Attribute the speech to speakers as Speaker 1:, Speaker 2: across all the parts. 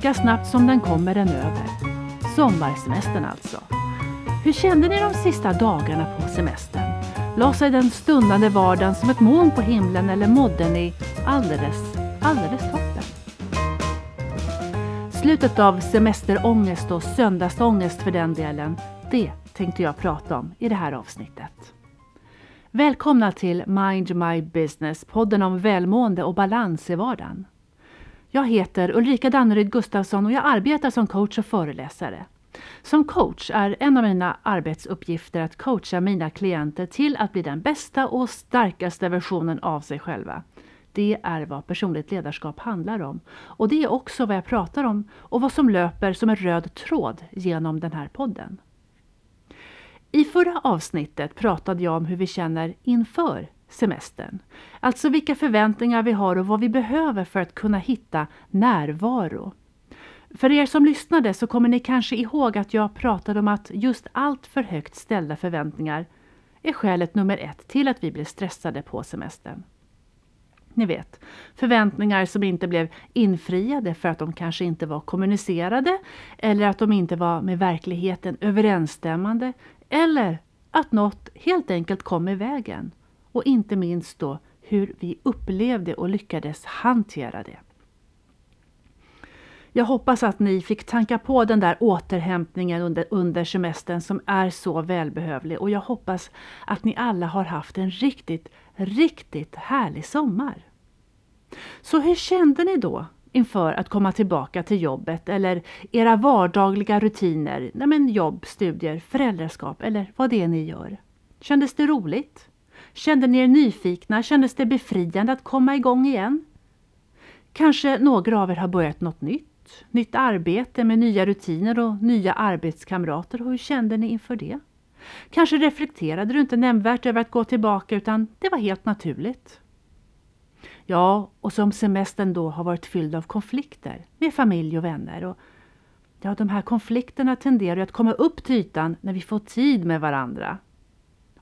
Speaker 1: Lika snabbt som den kommer den över. Sommarsemestern alltså. Hur kände ni de sista dagarna på semestern? La sig den stundande vardagen som ett moln på himlen eller mådde ni alldeles, alldeles toppen? Slutet av semesterångest och söndagsångest för den delen, det tänkte jag prata om i det här avsnittet. Välkomna till Mind My Business, podden om välmående och balans i vardagen. Jag heter Ulrika Danneryd Gustafsson och jag arbetar som coach och föreläsare. Som coach är en av mina arbetsuppgifter att coacha mina klienter till att bli den bästa och starkaste versionen av sig själva. Det är vad personligt ledarskap handlar om. Och det är också vad jag pratar om och vad som löper som en röd tråd genom den här podden. I förra avsnittet pratade jag om hur vi känner inför semestern. Alltså vilka förväntningar vi har och vad vi behöver för att kunna hitta närvaro. För er som lyssnade så kommer ni kanske ihåg att jag pratade om att just allt för högt ställda förväntningar är skälet nummer ett till att vi blir stressade på semestern. Ni vet, förväntningar som inte blev infriade för att de kanske inte var kommunicerade eller att de inte var med verkligheten överensstämmande eller att något helt enkelt kom i vägen. Och inte minst då hur vi upplevde och lyckades hantera det. Jag hoppas att ni fick tanka på den där återhämtningen under, under semestern som är så välbehövlig och jag hoppas att ni alla har haft en riktigt, riktigt härlig sommar. Så hur kände ni då inför att komma tillbaka till jobbet eller era vardagliga rutiner, nej jobb, studier, föräldraskap eller vad det är ni gör? Kändes det roligt? Kände ni er nyfikna? Kändes det befriande att komma igång igen? Kanske några av er har börjat något nytt? Nytt arbete med nya rutiner och nya arbetskamrater. Hur kände ni inför det? Kanske reflekterade du inte nämnvärt över att gå tillbaka utan det var helt naturligt. Ja, och som semestern då har varit fylld av konflikter med familj och vänner. Och ja, de här konflikterna tenderar att komma upp till ytan när vi får tid med varandra.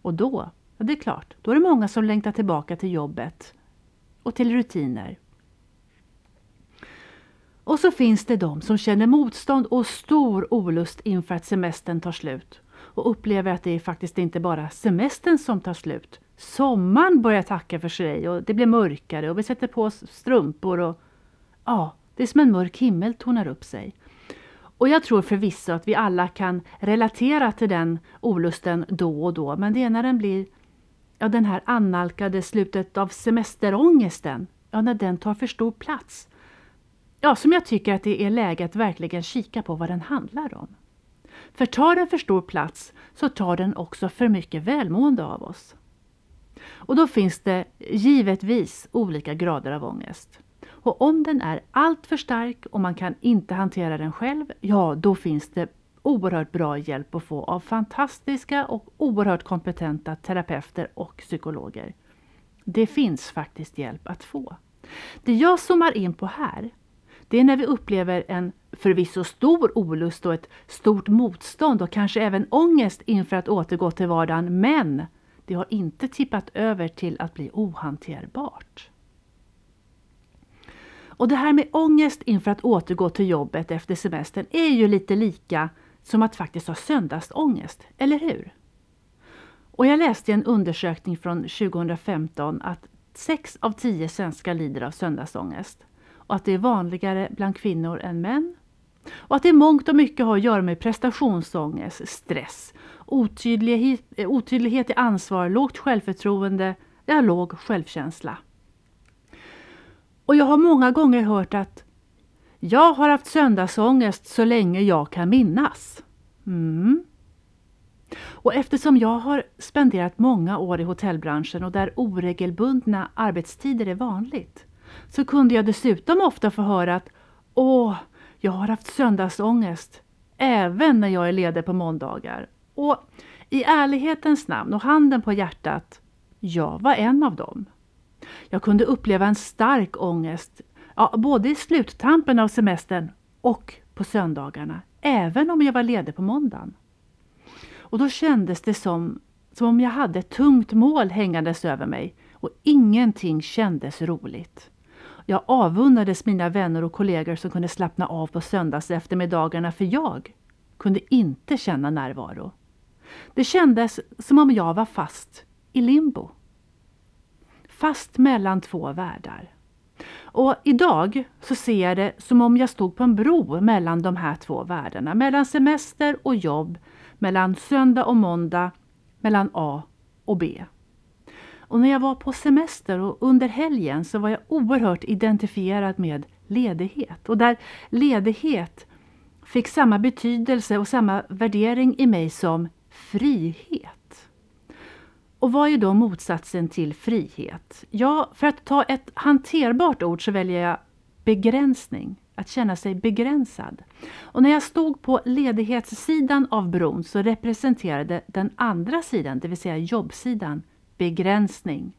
Speaker 1: Och då, ja det är klart, då är det många som längtar tillbaka till jobbet och till rutiner. Och så finns det de som känner motstånd och stor olust inför att semestern tar slut och upplever att det är faktiskt inte bara semestern som tar slut. Sommaren börjar tacka för sig och det blir mörkare och vi sätter på oss strumpor och ja, det är som en mörk himmel tornar upp sig. Och jag tror förvisso att vi alla kan relatera till den olusten då och då, men det är när den blir ja, den här annalkade slutet av semesterångesten, ja, när den tar för stor plats. Ja, som jag tycker att det är läge att verkligen kika på vad den handlar om. För tar den för stor plats så tar den också för mycket välmående av oss. Och då finns det givetvis olika grader av ångest. Och om den är alltför stark och man kan inte hantera den själv, ja då finns det oerhört bra hjälp att få av fantastiska och oerhört kompetenta terapeuter och psykologer. Det finns faktiskt hjälp att få. Det jag zoomar in på här, det är när vi upplever en förvisso stor olust och ett stort motstånd och kanske även ångest inför att återgå till vardagen, men det har inte tippat över till att bli ohanterbart. Och det här med ångest inför att återgå till jobbet efter semestern är ju lite lika som att faktiskt ha söndagsångest, eller hur? Och jag läste i en undersökning från 2015 att 6 av 10 svenskar lider av söndagsångest och att det är vanligare bland kvinnor än män. Och att det mångt och mycket har att göra med prestationsångest, stress, otydlighet, otydlighet i ansvar, lågt självförtroende, ja, låg självkänsla. Och jag har många gånger hört att jag har haft söndagsångest så länge jag kan minnas. Mm. Och eftersom jag har spenderat många år i hotellbranschen och där oregelbundna arbetstider är vanligt så kunde jag dessutom ofta få höra att Åh, jag har haft söndagsångest även när jag är ledig på måndagar. Och i ärlighetens namn och handen på hjärtat, jag var en av dem. Jag kunde uppleva en stark ångest, ja, både i sluttampen av semestern och på söndagarna, även om jag var ledig på måndagen. Och då kändes det som, som om jag hade ett tungt mål hängandes över mig och ingenting kändes roligt. Jag avundades mina vänner och kollegor som kunde slappna av på söndags eftermiddagarna för jag kunde inte känna närvaro. Det kändes som om jag var fast i limbo. Fast mellan två världar. Och idag så ser jag det som om jag stod på en bro mellan de här två världarna. Mellan semester och jobb, mellan söndag och måndag, mellan A och B. Och när jag var på semester och under helgen så var jag oerhört identifierad med ledighet. Och där ledighet fick samma betydelse och samma värdering i mig som frihet. Och vad är då motsatsen till frihet? Ja, för att ta ett hanterbart ord så väljer jag begränsning. Att känna sig begränsad. Och när jag stod på ledighetssidan av bron så representerade den andra sidan, det vill säga jobbsidan, begränsning.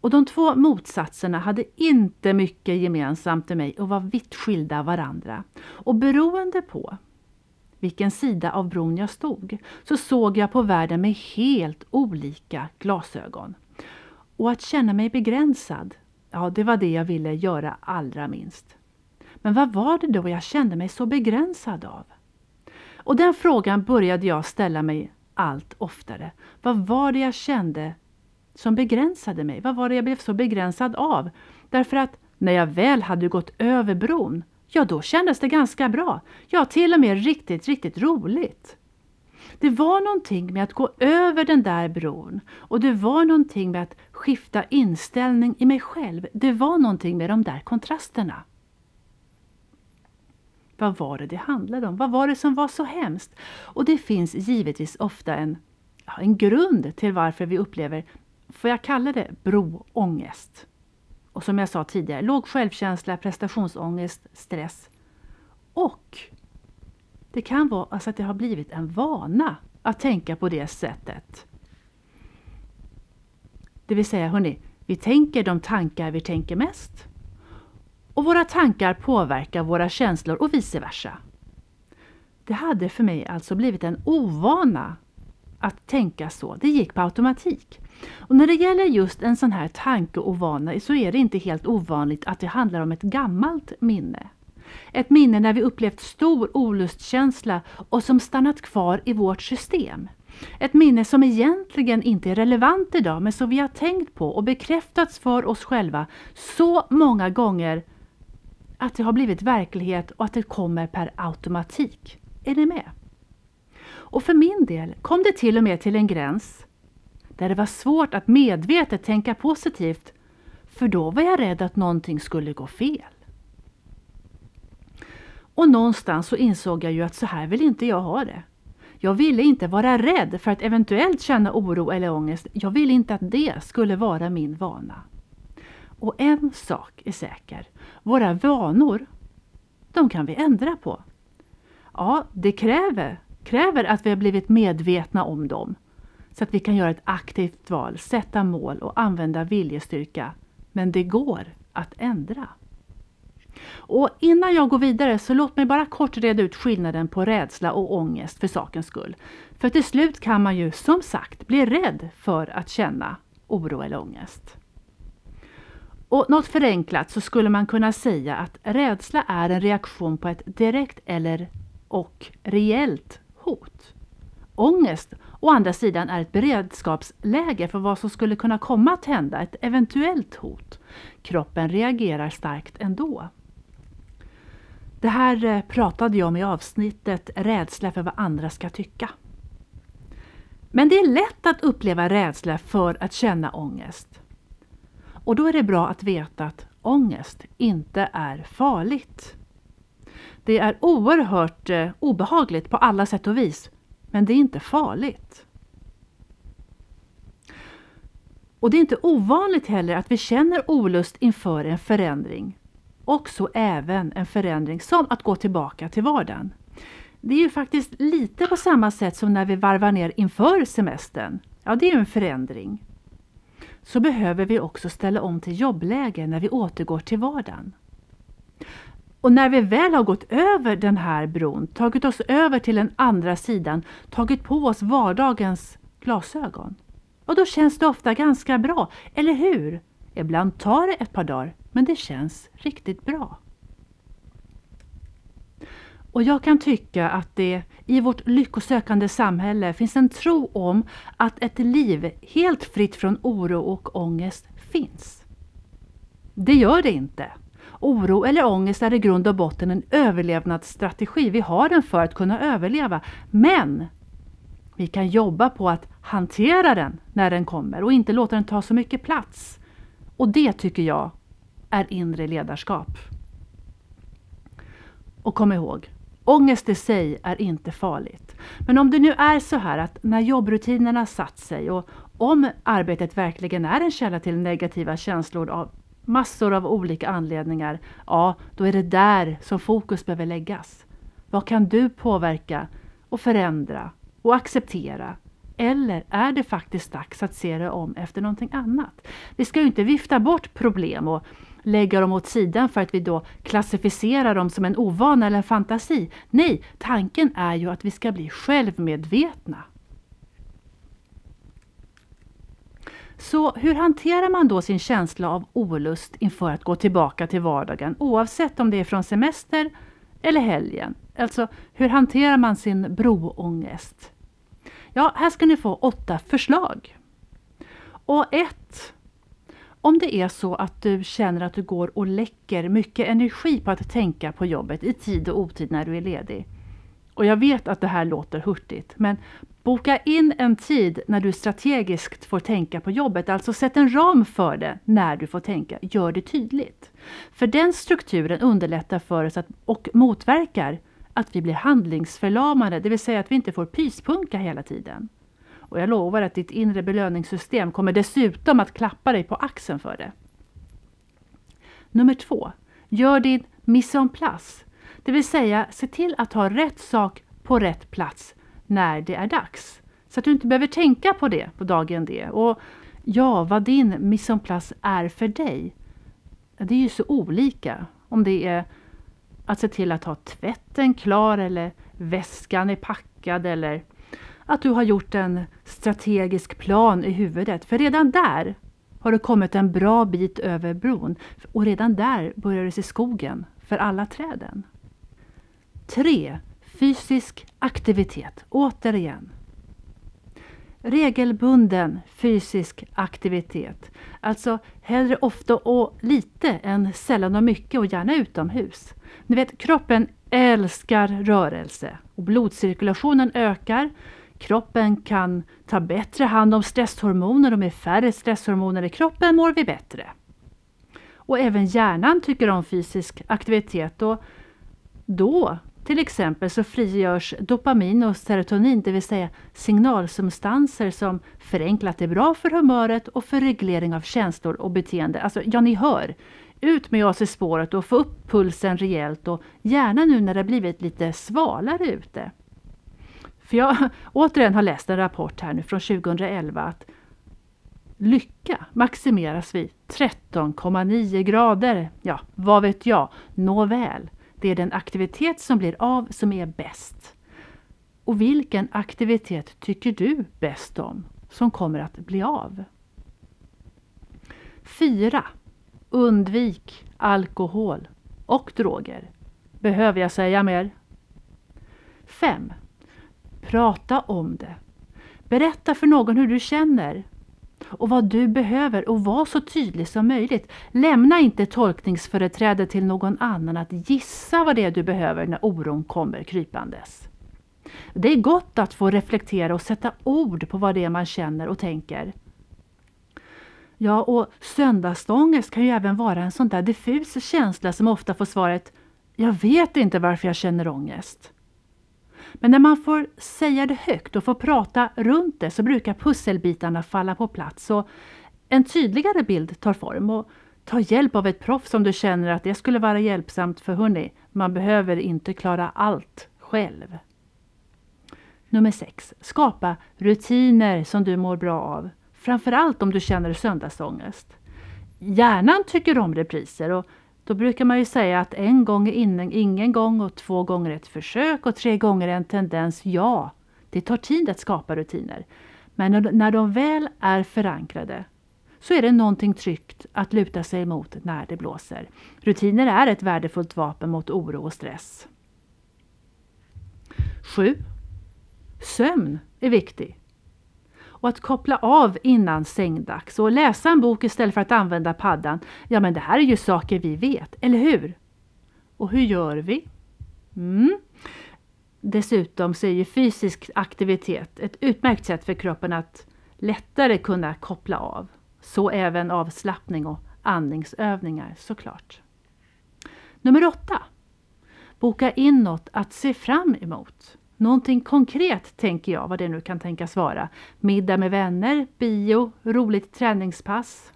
Speaker 1: Och de två motsatserna hade inte mycket gemensamt med mig och var vitt skilda varandra. Och beroende på vilken sida av bron jag stod så såg jag på världen med helt olika glasögon. Och att känna mig begränsad, ja det var det jag ville göra allra minst. Men vad var det då jag kände mig så begränsad av? Och den frågan började jag ställa mig allt oftare. Vad var det jag kände som begränsade mig? Vad var det jag blev så begränsad av? Därför att när jag väl hade gått över bron, ja då kändes det ganska bra. Ja, till och med riktigt, riktigt roligt. Det var någonting med att gå över den där bron och det var någonting med att skifta inställning i mig själv. Det var någonting med de där kontrasterna. Vad var det det handlade om? Vad var det som var så hemskt? Och det finns givetvis ofta en, en grund till varför vi upplever, får jag kalla det broångest? Och som jag sa tidigare, låg självkänsla, prestationsångest, stress. Och det kan vara alltså att det har blivit en vana att tänka på det sättet. Det vill säga, hörni, vi tänker de tankar vi tänker mest och våra tankar påverkar våra känslor och vice versa. Det hade för mig alltså blivit en ovana att tänka så. Det gick på automatik. Och när det gäller just en sån här tankeovana så är det inte helt ovanligt att det handlar om ett gammalt minne. Ett minne när vi upplevt stor olustkänsla och som stannat kvar i vårt system. Ett minne som egentligen inte är relevant idag men som vi har tänkt på och bekräftats för oss själva så många gånger att det har blivit verklighet och att det kommer per automatik. Är ni med? Och för min del kom det till och med till en gräns där det var svårt att medvetet tänka positivt för då var jag rädd att någonting skulle gå fel. Och någonstans så insåg jag ju att så här vill inte jag ha det. Jag ville inte vara rädd för att eventuellt känna oro eller ångest. Jag ville inte att det skulle vara min vana. Och en sak är säker. Våra vanor, de kan vi ändra på. Ja, det kräver, kräver att vi har blivit medvetna om dem. Så att vi kan göra ett aktivt val, sätta mål och använda viljestyrka. Men det går att ändra. Och innan jag går vidare så låt mig bara kort reda ut skillnaden på rädsla och ångest för sakens skull. För till slut kan man ju som sagt bli rädd för att känna oro eller ångest. Och något förenklat så skulle man kunna säga att rädsla är en reaktion på ett direkt eller och reellt hot. Ångest å andra sidan är ett beredskapsläge för vad som skulle kunna komma att hända, ett eventuellt hot. Kroppen reagerar starkt ändå. Det här eh, pratade jag om i avsnittet Rädsla för vad andra ska tycka. Men det är lätt att uppleva rädsla för att känna ångest. Och då är det bra att veta att ångest inte är farligt. Det är oerhört eh, obehagligt på alla sätt och vis, men det är inte farligt. Och det är inte ovanligt heller att vi känner olust inför en förändring. Också även en förändring som att gå tillbaka till vardagen. Det är ju faktiskt lite på samma sätt som när vi varvar ner inför semestern. Ja, det är ju en förändring så behöver vi också ställa om till jobbläge när vi återgår till vardagen. Och när vi väl har gått över den här bron, tagit oss över till den andra sidan, tagit på oss vardagens glasögon. Och då känns det ofta ganska bra, eller hur? Ibland tar det ett par dagar, men det känns riktigt bra. Och jag kan tycka att det i vårt lyckosökande samhälle finns en tro om att ett liv helt fritt från oro och ångest finns. Det gör det inte. Oro eller ångest är i grund och botten en överlevnadsstrategi. Vi har den för att kunna överleva. Men vi kan jobba på att hantera den när den kommer och inte låta den ta så mycket plats. Och det tycker jag är inre ledarskap. Och kom ihåg, ångest i sig är inte farligt. Men om det nu är så här att när jobbrutinerna satt sig och om arbetet verkligen är en källa till negativa känslor av massor av olika anledningar, ja, då är det där som fokus behöver läggas. Vad kan du påverka och förändra och acceptera? Eller är det faktiskt dags att se det om efter någonting annat? Vi ska ju inte vifta bort problem och lägga dem åt sidan för att vi då klassificerar dem som en ovana eller en fantasi. Nej, tanken är ju att vi ska bli självmedvetna. Så hur hanterar man då sin känsla av olust inför att gå tillbaka till vardagen oavsett om det är från semester eller helgen? Alltså, hur hanterar man sin broångest? Ja, här ska ni få åtta förslag. Och ett, om det är så att du känner att du går och läcker mycket energi på att tänka på jobbet i tid och otid när du är ledig. Och jag vet att det här låter hurtigt, men Boka in en tid när du strategiskt får tänka på jobbet, alltså sätt en ram för det när du får tänka. Gör det tydligt. För den strukturen underlättar för oss att, och motverkar att vi blir handlingsförlamade, det vill säga att vi inte får pyspunka hela tiden. Och jag lovar att ditt inre belöningssystem kommer dessutom att klappa dig på axeln för det. Nummer två. Gör din mise en place. Det vill säga, se till att ha rätt sak på rätt plats när det är dags. Så att du inte behöver tänka på det på dagen D. Och ja, vad din mise en place är för dig, det är ju så olika. Om det är att se till att ha tvätten klar eller väskan är packad eller att du har gjort en strategisk plan i huvudet. För redan där har du kommit en bra bit över bron och redan där börjar du se skogen för alla träden. 3. Fysisk aktivitet, återigen. Regelbunden fysisk aktivitet. Alltså hellre ofta och lite än sällan och mycket och gärna utomhus. Ni vet, kroppen älskar rörelse och blodcirkulationen ökar. Kroppen kan ta bättre hand om stresshormoner och med färre stresshormoner i kroppen mår vi bättre. Och även hjärnan tycker om fysisk aktivitet och då till exempel så frigörs dopamin och serotonin, det vill säga signalsubstanser som förenklat är bra för humöret och för reglering av känslor och beteende. Alltså, ja ni hör, ut med oss i spåret och få upp pulsen rejält och gärna nu när det blivit lite svalare ute. För jag återigen har läst en rapport här nu från 2011 att lycka maximeras vid 13,9 grader. Ja, vad vet jag? Nåväl. Det är den aktivitet som blir av som är bäst. Och vilken aktivitet tycker du bäst om som kommer att bli av? 4. Undvik alkohol och droger. Behöver jag säga mer? 5. Prata om det. Berätta för någon hur du känner och vad du behöver och var så tydlig som möjligt. Lämna inte tolkningsföreträde till någon annan att gissa vad det är du behöver när oron kommer krypandes. Det är gott att få reflektera och sätta ord på vad det är man känner och tänker. Ja, och söndagsångest kan ju även vara en sån där diffus känsla som ofta får svaret Jag vet inte varför jag känner ångest. Men när man får säga det högt och får prata runt det så brukar pusselbitarna falla på plats och en tydligare bild tar form. Och ta hjälp av ett proffs om du känner att det skulle vara hjälpsamt för hörni, man behöver inte klara allt själv. Nummer 6. Skapa rutiner som du mår bra av. Framförallt om du känner söndagsångest. Hjärnan tycker om repriser och då brukar man ju säga att en gång är ingen, ingen gång och två gånger ett försök och tre gånger en tendens. Ja, det tar tid att skapa rutiner. Men när de väl är förankrade så är det någonting tryggt att luta sig mot när det blåser. Rutiner är ett värdefullt vapen mot oro och stress. 7. Sömn är viktig. Och att koppla av innan sängdags och läsa en bok istället för att använda paddan. Ja, men det här är ju saker vi vet, eller hur? Och hur gör vi? Mm. Dessutom så är ju fysisk aktivitet ett utmärkt sätt för kroppen att lättare kunna koppla av. Så även avslappning och andningsövningar såklart. Nummer åtta. Boka in något att se fram emot. Någonting konkret tänker jag, vad det nu kan tänkas vara. Middag med vänner, bio, roligt träningspass.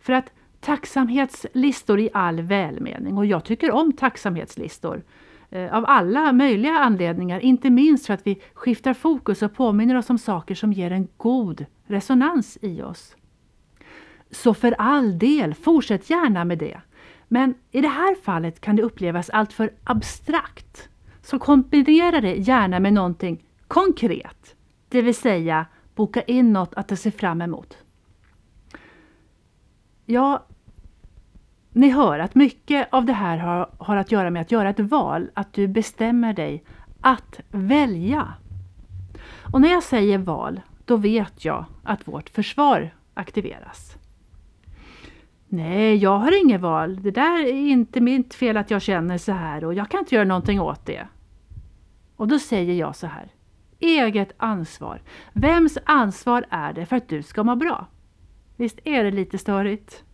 Speaker 1: För att tacksamhetslistor i all välmening och jag tycker om tacksamhetslistor eh, av alla möjliga anledningar, inte minst för att vi skiftar fokus och påminner oss om saker som ger en god resonans i oss. Så för all del, fortsätt gärna med det. Men i det här fallet kan det upplevas alltför abstrakt. Så kombinera det gärna med någonting konkret. Det vill säga boka in något att se fram emot. Ja, ni hör att mycket av det här har, har att göra med att göra ett val, att du bestämmer dig att välja. Och när jag säger val, då vet jag att vårt försvar aktiveras. Nej, jag har inget val. Det där är inte mitt fel att jag känner så här och jag kan inte göra någonting åt det. Och då säger jag så här. Eget ansvar. Vems ansvar är det för att du ska må bra? Visst är det lite störigt?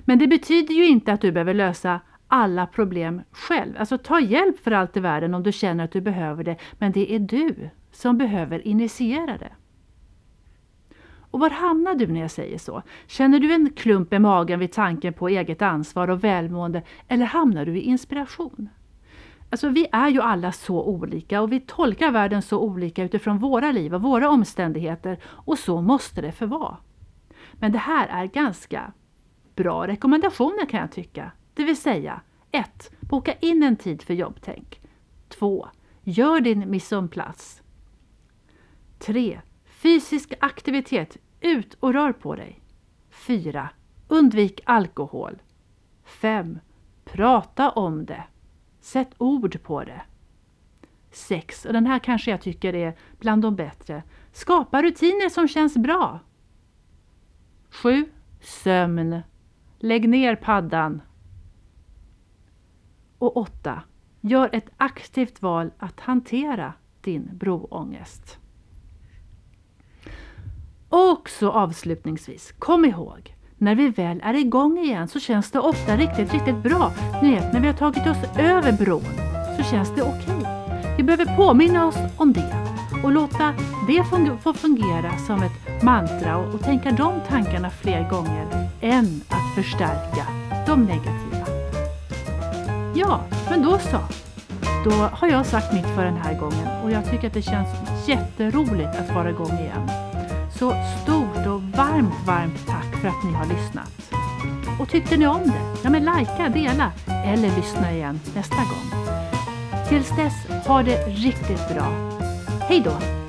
Speaker 1: Men det betyder ju inte att du behöver lösa alla problem själv. Alltså ta hjälp för allt i världen om du känner att du behöver det. Men det är du som behöver initiera det. Och var hamnar du när jag säger så? Känner du en klump i magen vid tanken på eget ansvar och välmående eller hamnar du i inspiration? Alltså vi är ju alla så olika och vi tolkar världen så olika utifrån våra liv och våra omständigheter och så måste det få vara. Men det här är ganska bra rekommendationer kan jag tycka. Det vill säga 1. Boka in en tid för jobbtänk. 2. Gör din missonplats. 3. Fysisk aktivitet. Ut och rör på dig. 4. Undvik alkohol. 5. Prata om det. Sätt ord på det. 6. Och den här kanske jag tycker är bland de bättre. Skapa rutiner som känns bra. 7. Sömn. Lägg ner paddan. Och 8. Gör ett aktivt val att hantera din broångest. Och så avslutningsvis, kom ihåg, när vi väl är igång igen så känns det ofta riktigt, riktigt bra. Ni vet, när vi har tagit oss över bron så känns det okej. Okay. Vi behöver påminna oss om det och låta det få fungera som ett mantra och, och tänka de tankarna fler gånger än att förstärka de negativa. Ja, men då så. Då har jag sagt mitt för den här gången och jag tycker att det känns jätteroligt att vara igång igen. Så stort och varmt, varmt tack för att ni har lyssnat. Och tyckte ni om det? Ja men likea, dela eller lyssna igen nästa gång. Tills dess, ha det riktigt bra. Hej då!